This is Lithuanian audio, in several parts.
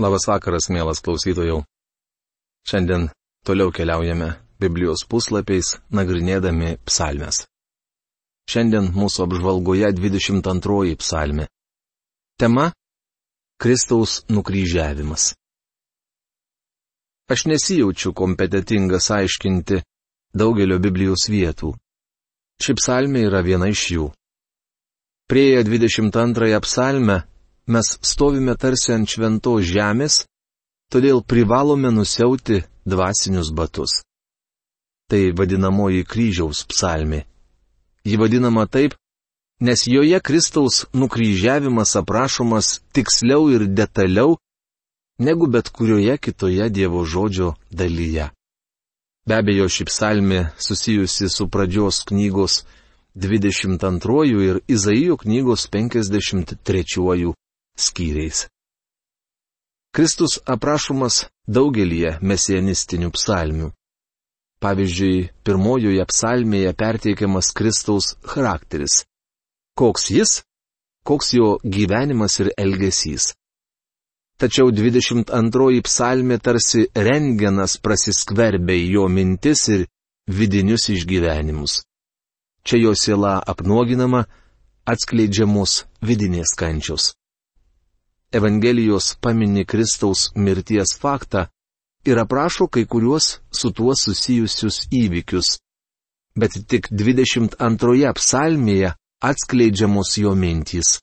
Labas vakaras, mielas klausytojų. Šiandien toliau keliaujame Biblijos puslapiais, nagrinėdami psalmes. Šiandien mūsų apžvalgoje 22 psalmė. Tema - Kristaus nukryžiavimas. Aš nesijaučiu kompetitingas aiškinti daugelio Biblijos vietų. Ši psalmė yra viena iš jų. Prieję 22 psalmę mes stovime tarsi ant šventos žemės, todėl privalome nusiauti dvasinius batus. Tai vadinamoji kryžiaus psalmi. Ji vadinama taip, nes joje Kristaus nukryžiavimas aprašomas tiksliau ir detaliau negu bet kurioje kitoje Dievo žodžio dalyje. Be abejo, ši psalmi susijusi su pradžios knygos 22 ir Izaijo knygos 53 skyriais. Kristus aprašomas daugelie mesianistinių psalmių. Pavyzdžiui, pirmojoje psalmėje perteikiamas Kristaus charakteris. Koks jis, koks jo gyvenimas ir elgesys. Tačiau 22 psalmė tarsi rengenas prasiskverbė į jo mintis ir vidinius išgyvenimus. Čia jo siela apnuoginama, atskleidžiamos vidinės kančios. Evangelijos pamini Kristaus mirties faktą ir aprašo kai kuriuos su tuo susijusius įvykius. Bet tik 22 psalmėje atskleidžiamos jo mintys.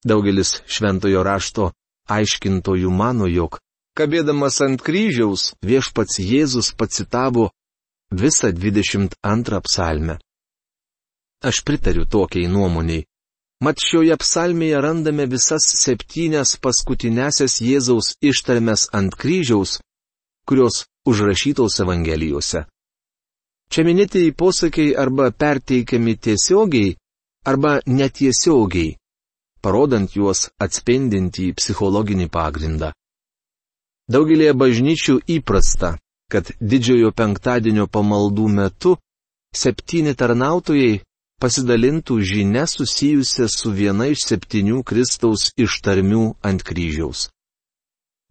Daugelis šventojo rašto aiškintojų mano, jog, kabėdamas ant kryžiaus, viešpats Jėzus pacitavo visą 22 psalmę. Aš pritariu tokiai nuomoniai. Mat šioje psalmėje randame visas septynias paskutinėsias Jėzaus ištarmes ant kryžiaus, kurios užrašytos Evangelijose. Čia minėtieji posakiai arba perteikiami tiesiogiai, arba netiesiogiai, parodant juos atspindintį psichologinį pagrindą. Daugelie bažnyčių įprasta, kad didžiojo penktadienio pamaldų metu septyni tarnautojai pasidalintų žinia susijusia su viena iš septynių Kristaus ištarmių ant kryžiaus.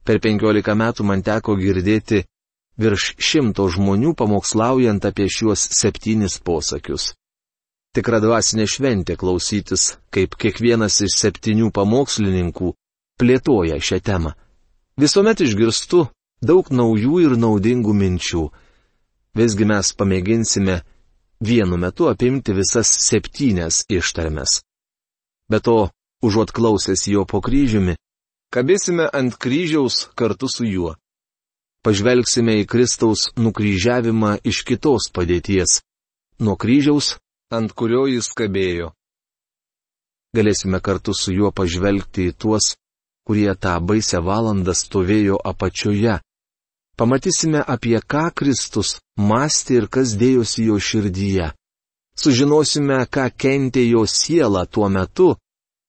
Per penkiolika metų man teko girdėti virš šimto žmonių pamokslaujant apie šiuos septynis posakius. Tikra dvasinė šventė klausytis, kaip kiekvienas iš septynių pamokslininkų plėtoja šią temą. Visuomet išgirstu daug naujų ir naudingų minčių. Visgi mes pamėginsime vienu metu apimti visas septynias ištarmes. Be to, užuot klausęs jo po kryžiumi, kabėsime ant kryžiaus kartu su juo. Pažvelgsime į Kristaus nukryžiavimą iš kitos padėties - nuo kryžiaus, ant kurio jis kabėjo. Galėsime kartu su juo pažvelgti į tuos, kurie tą baisę valandą stovėjo apačioje, Pamatysime, apie ką Kristus mąstė ir kas dėjosi jo širdyje. Sužinosime, ką kentė jo siela tuo metu,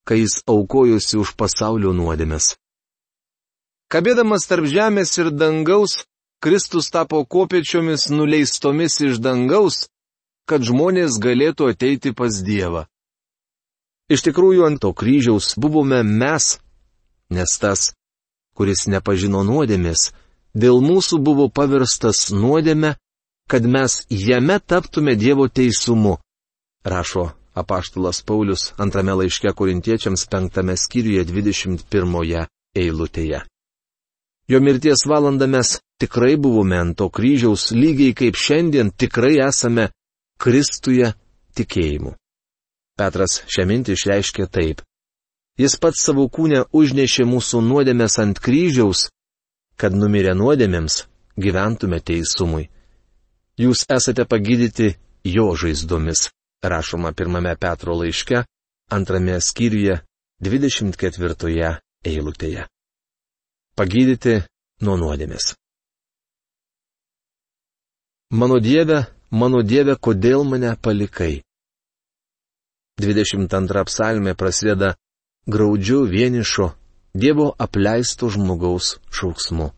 kai jis aukojosi už pasaulio nuodėmes. Kabėdamas tarp žemės ir dangaus, Kristus tapo kopiečiomis nuleistomis iš dangaus, kad žmonės galėtų ateiti pas Dievą. Iš tikrųjų ant to kryžiaus buvome mes, nes tas, kuris nepažino nuodėmės, dėl mūsų buvo pavirstas nuodėme, kad mes jame taptume Dievo teisumu, rašo apaštalas Paulius antrame laiške korintiečiams penktame skyriuje 21 eilutėje. Jo mirties valandą mes tikrai buvome ant to kryžiaus, lygiai kaip šiandien tikrai esame Kristuje tikėjimu. Petras šią mintį išreiškė taip. Jis pats savo kūnę užnešė mūsų nuodėmės ant kryžiaus, kad numirę nuodėmėms gyventume teisumui. Jūs esate pagydyti jo žaizdomis, rašoma pirmame Petro laiške, antrame skyriuje, 24 eilutėje. Pagydyti nuo nuodėmės. Mano Dieve, mano Dieve, kodėl mane palikai? 22 psalmė prasideda graudžiu vienišo Dievo apleisto žmogaus šauksmu.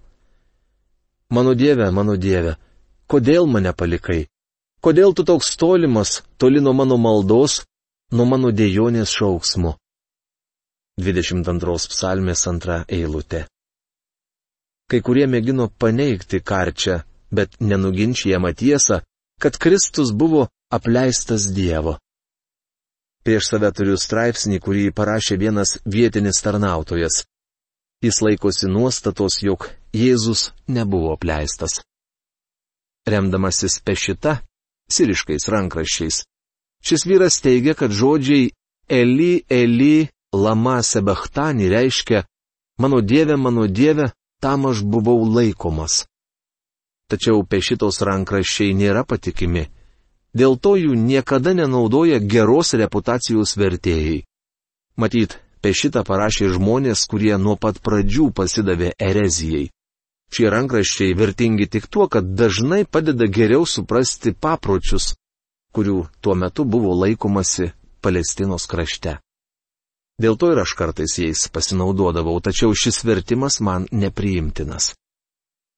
Mano Dieve, mano Dieve, kodėl mane palikai? Kodėl tu toks tolimas, toli nuo mano maldos, nuo mano dėjonės šauksmu? 22 psalmės antra eilutė. Kai kurie mėgino paneigti karčią, bet nenuginčiamą tiesą, kad Kristus buvo apleistas Dievo. Prieš save turiu straipsnį, kurį parašė vienas vietinis tarnautojas. Jis laikosi nuostatos, jog Jėzus nebuvo apleistas. Remdamasis pešita, siriškais rankraščiais, šis vyras teigia, kad žodžiai Eli, Eli, Lama Sebachtani reiškia Mano Dieve, mano Dieve, tam aš buvau laikomas. Tačiau pešitos rankraščiai nėra patikimi. Dėl to jų niekada nenaudoja geros reputacijos vertėjai. Matyt, pešitą parašė žmonės, kurie nuo pat pradžių pasidavė erezijai. Šie rankraščiai vertingi tik tuo, kad dažnai padeda geriau suprasti papročius, kurių tuo metu buvo laikomasi Palestinos krašte. Dėl to ir aš kartais jais pasinaudodavau, tačiau šis vertimas man nepriimtinas.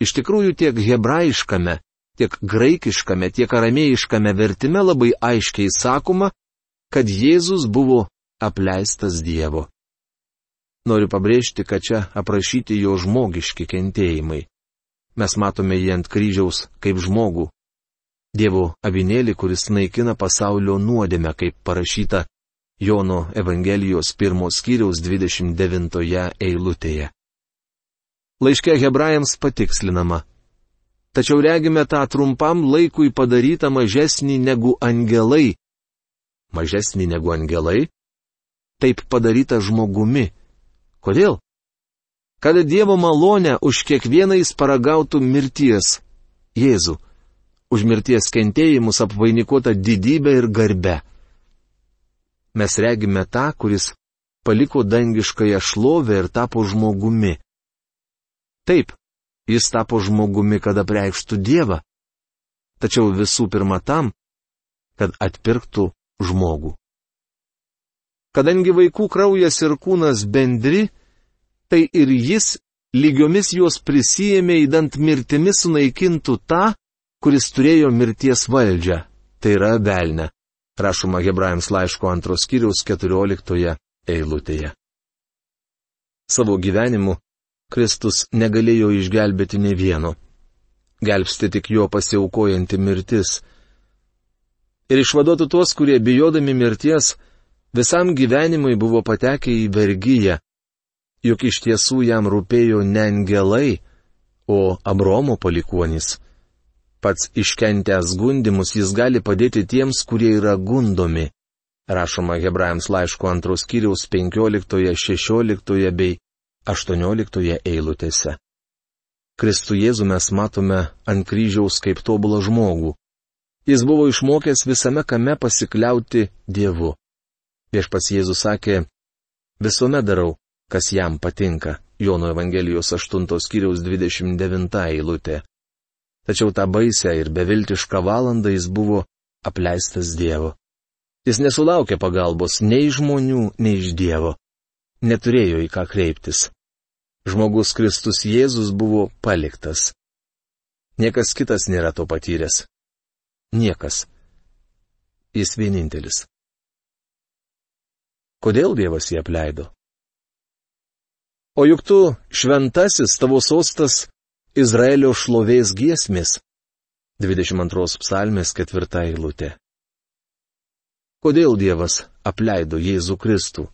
Iš tikrųjų tiek hebrajiškame, tiek graikiškame, tiek aramėjiškame vertime labai aiškiai sakoma, kad Jėzus buvo apleistas Dievo. Noriu pabrėžti, kad čia aprašyti jo žmogiški kentėjimai. Mes matome jį ant kryžiaus kaip žmogų. Dievo avinėlį, kuris naikina pasaulio nuodėmę, kaip parašyta Jono Evangelijos pirmos skyriaus 29 eilutėje. Laiške hebrajams patikslinama. Tačiau regime tą trumpam laikui padarytą mažesnį negu angelai. Mažesnį negu angelai? Taip padaryta žmogumi. Kodėl? Kad Dievo malonę už kiekvieną jis paragautų mirties. Jėzu. Už mirties kentėjimus apvainikuota didybė ir garbe mes regime tą, kuris paliko dangiškąją šlovę ir tapo žmogumi. Taip, jis tapo žmogumi, kad apreikštų Dievą. Tačiau visų pirma tam, kad atpirktų žmogų. Kadangi vaikų kraujas ir kūnas bendri, tai ir jis lygiomis juos prisijėmė įdant mirtimi sunaikintų tą, kuris turėjo mirties valdžią, tai yra velnę rašoma Hebrajams laiško antros kiriaus 14 eilutėje. Savo gyvenimu Kristus negalėjo išgelbėti ne vieno. Gelbsti tik jo pasiaukojanti mirtis. Ir išvaduotų tuos, kurie bijodami mirties visam gyvenimui buvo patekę į vergyją, juk iš tiesų jam rūpėjo ne angelai, o Abromo palikuonys pats iškentęs gundimus jis gali padėti tiems, kurie yra gundomi. Rašoma Hebrajams laiško antros kiriaus 15, 16 bei 18 eilutėse. Kristų Jėzų mes matome ant kryžiaus kaip tobulą žmogų. Jis buvo išmokęs visame kame pasikliauti Dievu. Viešpats Jėzus sakė, visuomet darau, kas jam patinka. Jono Evangelijos 8 skyriaus 29 eilutė tačiau tą baisę ir beviltišką valandą jis buvo apleistas Dievo. Jis nesulaukė pagalbos nei žmonių, nei iš Dievo. Neturėjo į ką kreiptis. Žmogus Kristus Jėzus buvo paliktas. Niekas kitas nėra to patyręs. Niekas. Jis vienintelis. Kodėl Dievas jį apleido? O juk tu, šventasis tavo sostas, Izraelio šlovės giesmės. 22 psalmės ketvirta eilutė. Kodėl Dievas apleido Jėzų Kristų?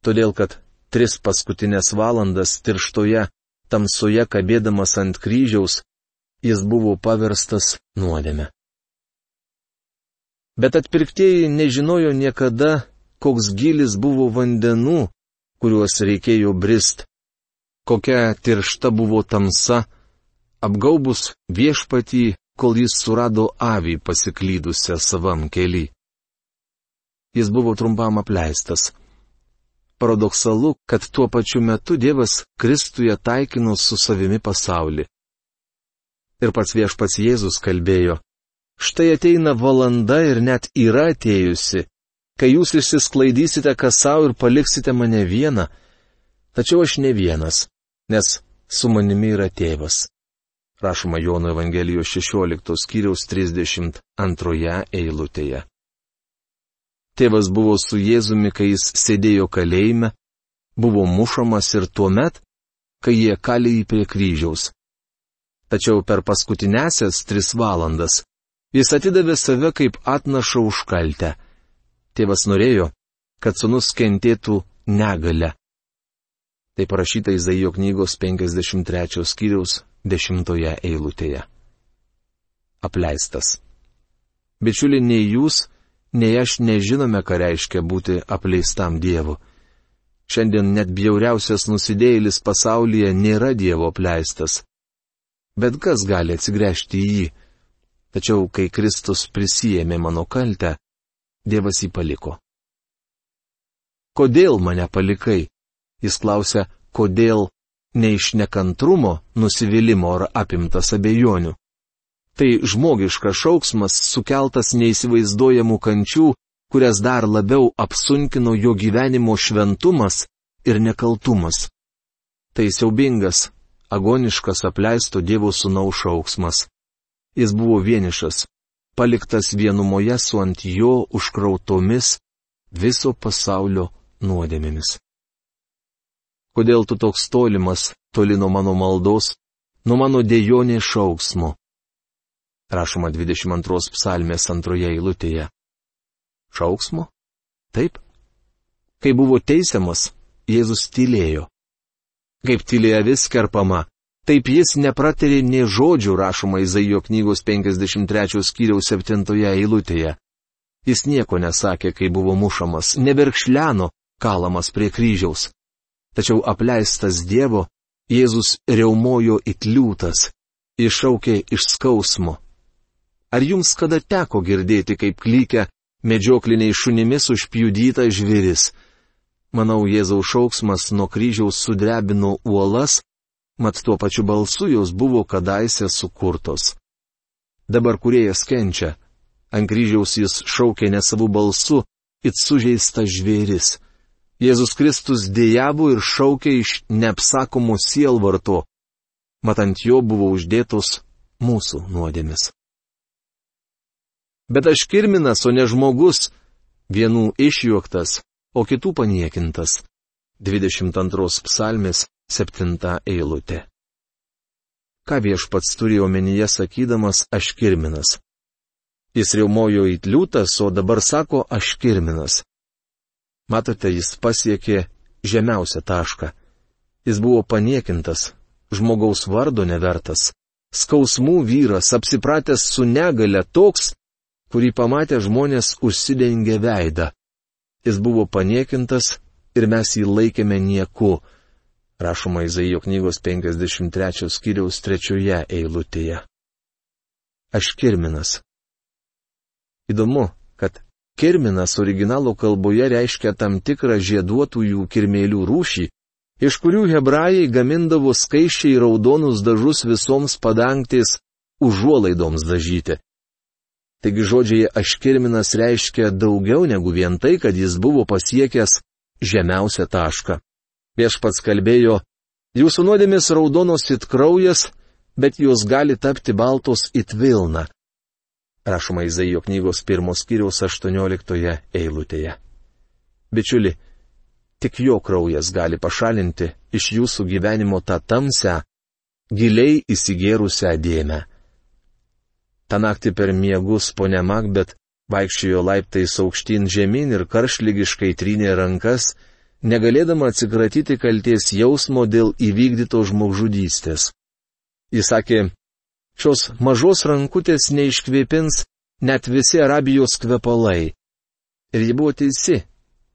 Todėl, kad tris paskutinės valandas tirštoje, tamsoje kabėdamas ant kryžiaus, jis buvo paverstas nuodėme. Bet atpirktieji nežinojo niekada, koks gilis buvo vandenų, kuriuos reikėjo brist kokia tiršta buvo tamsa, apgaubus viešpatį, kol jis surado avį pasiklydusią savam keli. Jis buvo trumpam apleistas. Paradoksalu, kad tuo pačiu metu Dievas Kristuje taikino su savimi pasaulį. Ir pats viešpats Jėzus kalbėjo, štai ateina valanda ir net yra atėjusi, kai jūs išsisklaidysite kas savo ir paliksite mane vieną, tačiau aš ne vienas nes su manimi yra tėvas. Rašoma Jono Evangelijos 16 skyriaus 32 eilutėje. Tėvas buvo su Jėzumi, kai jis sėdėjo kalėjime, buvo mušamas ir tuo met, kai jie kalė jį prie kryžiaus. Tačiau per paskutinėsias tris valandas jis atidavė save kaip atnašą už kaltę. Tėvas norėjo, kad sunus kentėtų negalę. Tai parašyta Izaijo knygos 53 skyriaus 10 eilutėje. Apleistas. Bičiuli, nei jūs, nei aš nežinome, ką reiškia būti apleistam Dievu. Šiandien net bjauriausias nusidėjėlis pasaulyje nėra Dievo apleistas. Bet kas gali atsigręžti į jį? Tačiau, kai Kristus prisijėmė mano kaltę, Dievas jį paliko. Kodėl mane palikai? Jis klausia, kodėl ne iš nekantrumo, nusivylimų ar apimtas abejonių. Tai žmogiškas šauksmas sukeltas neįsivaizduojamų kančių, kurias dar labiau apsunkino jo gyvenimo šventumas ir nekaltumas. Tai siaubingas, agoniškas apleisto Dievo sūnaus šauksmas. Jis buvo vienišas, paliktas vienumoje su ant jo užkrautomis viso pasaulio nuodėmėmis. Kodėl tu toks tolimas, toli nuo mano maldos, nuo mano dėjonės šauksmo? Rašoma 22 psalmės antroje eilutėje šauksmo? Taip. Kai buvo teisiamas, Jėzus tylėjo. Kaip tylėjo vis kerpama, taip jis nepratarė nie žodžių rašoma Izaijo knygos 53 skyriaus 7 eilutėje. Jis nieko nesakė, kai buvo mušamas, neberkšleno, kalamas prie kryžiaus. Tačiau apleistas Dievo, Jėzus reumojo it liūtas, iššaukė iš skausmo. Ar jums kada teko girdėti, kaip klykia medžiokliniai šunimis užpjudyta žviris. Manau, Jėzaus šauksmas nuo kryžiaus sudrebino uolas, mat tuo pačiu balsu jos buvo kadaise sukurtos. Dabar kuriejas kenčia. Ant kryžiaus jis šaukė ne savų balsu, it sužeista žvėris. Jėzus Kristus dėjavo ir šaukė iš neapsakomų sielvarto, mat ant jo buvo uždėtos mūsų nuodėmis. Bet aš kirminas, o ne žmogus, vienų išjuoktas, o kitų paniekintas. 22 psalmės 7 eilutė. Ką viešpats turėjo omenyje sakydamas aš kirminas? Jis riaumojo į liūtas, o dabar sako aš kirminas. Matote, jis pasiekė žemiausią tašką. Jis buvo paniekintas, žmogaus vardo nevertas, skausmų vyras, apsipratęs su negale toks, kurį pamatę žmonės užsidengė veidą. Jis buvo paniekintas ir mes jį laikėme nieku. Rašoma Izaijo knygos 53 skyriaus trečioje eilutėje. Aš kirminas. Įdomu, kad kirminas originalo kalboje reiškia tam tikrą žieduotųjų kirmėlių rūšį, iš kurių hebrajai gamindavo skaičiai raudonus dažus visoms padangtės užuolaidoms dažyti. Taigi žodžiai aškirminas reiškia daugiau negu vien tai, kad jis buvo pasiekęs žemiausią tašką. Viešpats kalbėjo, jūsų nuodėmės raudonos it kraujas, bet jos gali tapti baltos it vilna. Rašoma Izaijo knygos pirmos kiriaus 18 eilutėje. Bičiuli, tik jo kraujas gali pašalinti iš jūsų gyvenimo tą tamsę, giliai įsigėrusią dėmę. Ta naktį per miegus ponia Makbet vaikščiojo laiptais aukštyn žemyn ir karšlygiškai trynė rankas, negalėdama atsikratyti kalties jausmo dėl įvykdyto žmogžudystės. Jis sakė, šios mažos rankutės neiškvėpins net visi Arabijos kvepalai. Ir ji buvo teisi,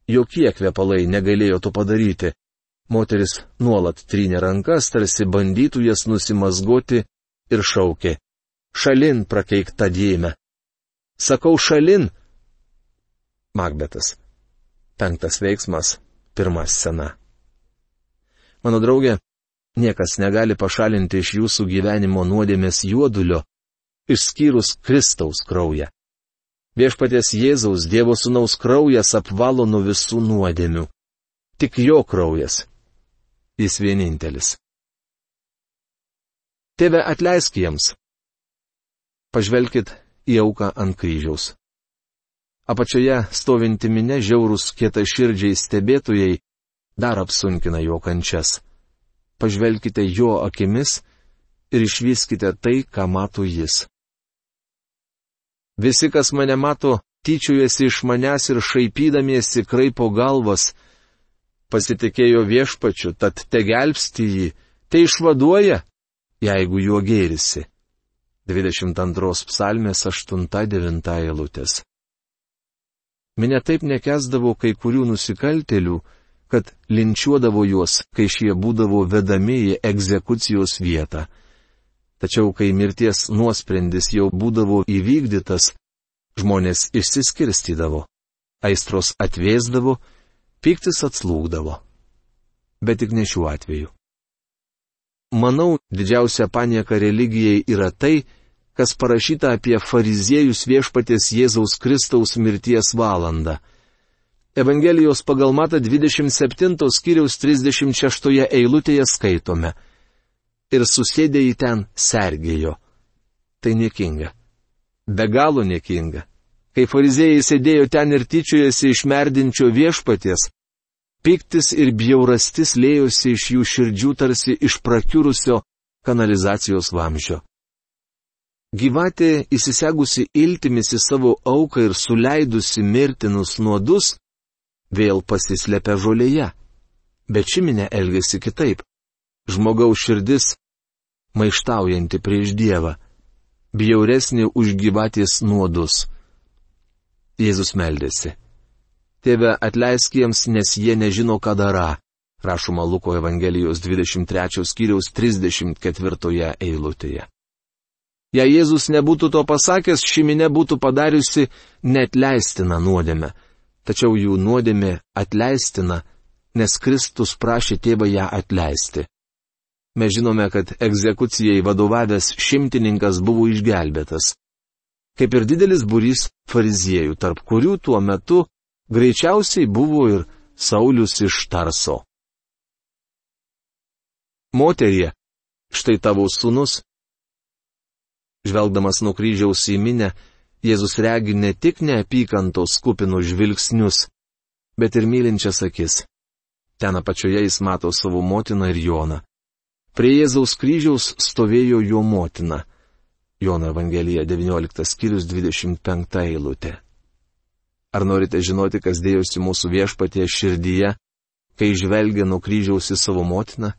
jokie kvepalai negalėjo to padaryti. Moteris nuolat trynė rankas, tarsi bandytų jas nusimazgoti ir šaukė šalin prakeikta dėme. Sakau šalin. Magbetas. Penktas veiksmas, pirma scena. Mano draugė, niekas negali pašalinti iš jūsų gyvenimo nuodėmės juodulio, išskyrus Kristaus kraują. Viešpaties Jėzaus Dievo Sūnaus kraujas apvalo nuo visų nuodėmių. Tik jo kraujas. Jis vienintelis. Tėve atleisk jiems, Pažvelkit į auką ant kryžiaus. Apačioje stovinti minė žiaurūs kieta širdžiai stebėtojai dar apsunkina jo kančias. pažvelkite jo akimis ir išvyskite tai, ką mato jis. Visi, kas mane mato, tyčiojasi iš manęs ir šaipydamiesi kraipo galvas, pasitikėjo viešpačiu, tad te gelbsti jį, te išvaduoja, jeigu juo gėrisi. 22 psalmės 8-9 eilutės. Minė taip nekesdavo kai kurių nusikaltelių, kad linčiuodavo juos, kai šie būdavo vedami į egzekucijos vietą. Tačiau, kai mirties nuosprendis jau būdavo įvykdytas, žmonės išsiskirstydavo, aistros atvėsdavo, piktis atslūgdavo. Bet tik ne šiuo atveju. Manau, didžiausia panieka religijai yra tai, kas parašyta apie fariziejus viešpatės Jėzaus Kristaus mirties valandą. Evangelijos pagal matą 27 skyriaus 36 eilutėje skaitome – ir susėdė į ten sergėjo. Tai niekinga. Be galo niekinga. Kai fariziejai sėdėjo ten ir tyčiojasi iš merdinčio viešpaties, piktis ir bjaurastis lėjosi iš jų širdžių tarsi iš prakiurusio kanalizacijos vamžio. Gyvatė įsisegusi iltimis į savo auką ir suleidusi mirtinus nuodus, vėl pasislepia žolėje. Bet šiminė elgesi kitaip žmogaus širdis maištaujanti prieš Dievą, bjauresnė už gyvatės nuodus. Jėzus meldėsi. Tėve atleisk jiems, nes jie nežino, ką dara, rašoma Luko Evangelijos 23 skyriaus 34 eilutėje. Jei Jėzus nebūtų to pasakęs, ši minė būtų padariusi net leistiną nuodėmę, tačiau jų nuodėmė atleistina, nes Kristus prašė tėvą ją atleisti. Mes žinome, kad egzekucijai vadovavęs šimtininkas buvo išgelbėtas. Kaip ir didelis burys fariziejų, tarp kurių tuo metu greičiausiai buvo ir Saulis iš Tarso. Moterie, štai tavo sūnus. Žvelgdamas nuo kryžiaus į minę, Jėzus regi ne tik neapykantos kupinų žvilgsnius, bet ir mylinčias akis. Ten apačioje jis mato savo motiną ir Joną. Prie Jėzaus kryžiaus stovėjo jo motina. Jono Evangelija 19 skyrius 25 eilutė. Ar norite žinoti, kas dėjosi mūsų viešpatie širdyje, kai žvelgia nuo kryžiaus į savo motiną?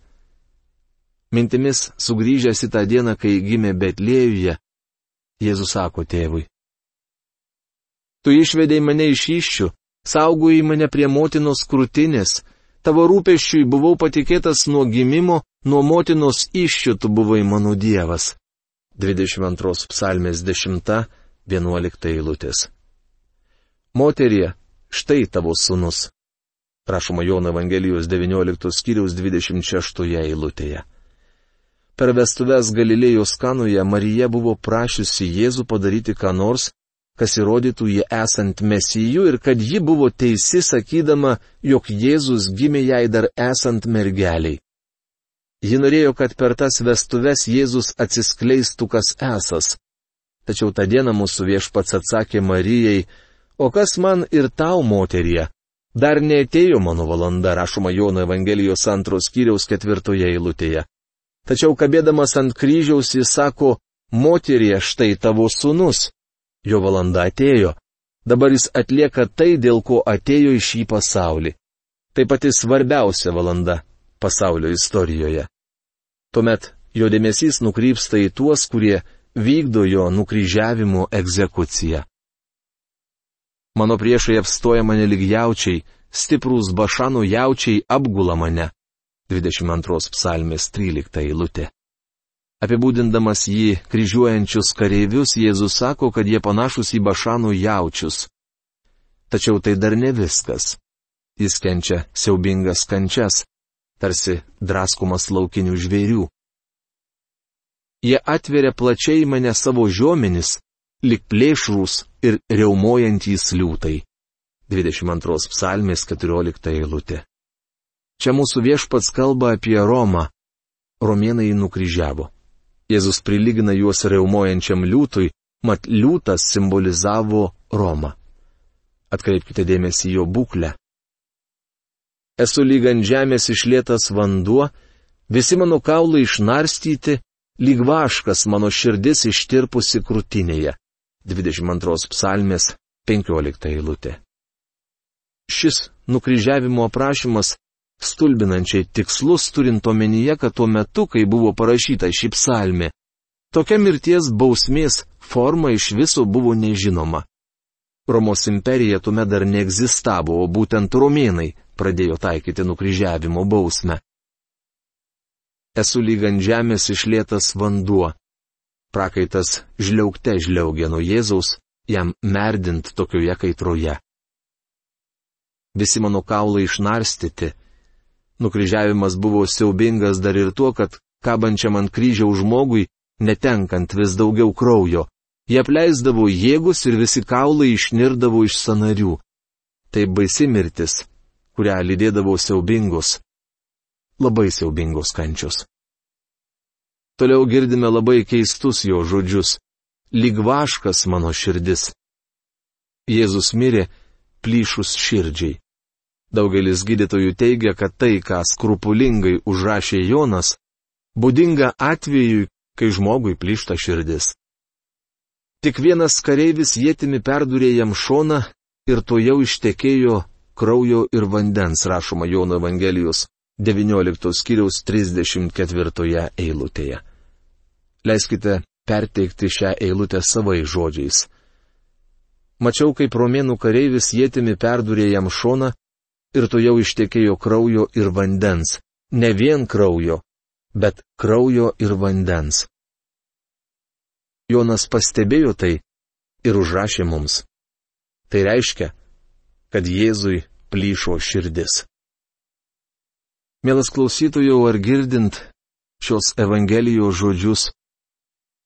Mintimis sugrįžęs į tą dieną, kai gimė Betlėjuje, Jėzus sako tėvui. Tu išvedėjai mane iš iššių, saugojai mane prie motinos krūtinės, tavo rūpeščiui buvau patikėtas nuo gimimo, nuo motinos iššių tu buvai mano Dievas. 22 psalmės 10-11 eilutės. Moterie, štai tavo sunus. Prašoma Jono Evangelijos 19 skyriaus 26 eilutėje. Per vestuves Galilėjos kanoje Marija buvo prašiusi Jėzų padaryti ką nors, kas įrodytų jį esant mesijų ir kad ji buvo teisi sakydama, jog Jėzus gimė jai dar esant mergeliai. Ji norėjo, kad per tas vestuves Jėzus atsiskleistų kas esas. Tačiau tą dieną mūsų viešpats atsakė Marijai, o kas man ir tau, moterie? Dar neatėjo mano valanda, rašoma Jono Evangelijos antros kiriaus ketvirtoje eilutėje. Tačiau kabėdamas ant kryžiaus jis sako, moterie, štai tavo sunus. Jo valanda atėjo. Dabar jis atlieka tai, dėl ko atėjo į šį pasaulį. Tai pati svarbiausia valanda pasaulio istorijoje. Tuomet jo dėmesys nukrypsta į tuos, kurie vykdo jo nukryžiavimo egzekuciją. Mano priešai apstoja mane lyg jaučiai, stiprūs bašanų jaučiai apgula mane. 22 psalmės 13 eilutė. Apibūdindamas jį kryžiuojančius kareivius, Jėzus sako, kad jie panašus į bašanų jaučius. Tačiau tai dar ne viskas. Jis kenčia siaubingas kančias, tarsi draskomas laukinių žvėrių. Jie atveria plačiai mane savo žiomenis, lik plėšrūs ir reumojantys liūtai. 22 psalmės 14 eilutė. Čia mūsų viešpats kalba apie Romą. Romėnai nukryžiavo. Jėzus prilygina juos reumojančiam liūtui, mat liūtas simbolizavo Romą. Atkreipkite dėmesį jo būklę. Esu lyg ant žemės išlėtas vanduo, Visi mano kaulai išnarstyti, lyg vaškas mano širdis ištirpusi krūtinėje. 22 psalmės 15 eilutė. Šis nukryžiavimo aprašymas stulbinančiai tikslus turint omenyje, kad tuo metu, kai buvo parašyta ši psalmė, tokia mirties bausmės forma iš viso buvo nežinoma. Romos imperija tuomet dar neegzistavo, o būtent romėnai pradėjo taikyti nukryžiavimo bausmę. Esu lyg ant žemės išlėtas vanduo. Prakaitas žliaugte žliaugė nuo Jėzaus, jam merdint tokioje kaitroje. Visi mano kaulai išnarstyti. Nukryžiavimas buvo siaubingas dar ir tuo, kad kabančiam ant kryžiaus žmogui, netenkant vis daugiau kraujo, Jie apleisdavo jėgus ir visi kaulai išnirdavo iš sanarių. Tai baisi mirtis, kurią lydėdavo siaubingos, labai siaubingos kančios. Toliau girdime labai keistus jo žodžius. Lyg vaškas mano širdis. Jėzus mirė plyšus širdžiai. Daugelis gydytojų teigia, kad tai, ką skrupulingai užrašė Jonas, būdinga atvejui, kai žmogui plyšta širdis. Tik vienas kareivis jėtimi perdurė jam šoną ir to jau ištekėjo kraujo ir vandens, rašoma Jono Evangelijos 19 skyriaus 34 eilutėje. Leiskite perteikti šią eilutę savai žodžiais. Mačiau, kaip romėnų kareivis jėtimi perdurė jam šoną ir to jau ištekėjo kraujo ir vandens. Ne vien kraujo, bet kraujo ir vandens. Jonas pastebėjo tai ir užrašė mums. Tai reiškia, kad Jėzui plyšo širdis. Mielas klausytojų, ar girdint šios Evangelijos žodžius,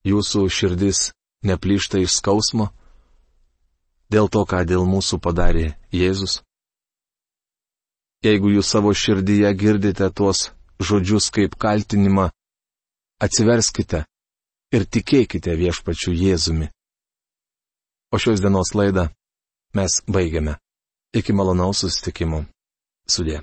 jūsų širdis neplyšta iš skausmo? Dėl to, ką dėl mūsų padarė Jėzus? Jeigu jūs savo širdyje girdite tuos žodžius kaip kaltinimą, atsiverskite ir tikėkite viešpačiu Jėzumi. O šios dienos laidą mes baigiame. Iki malonaus susitikimo. Sudė.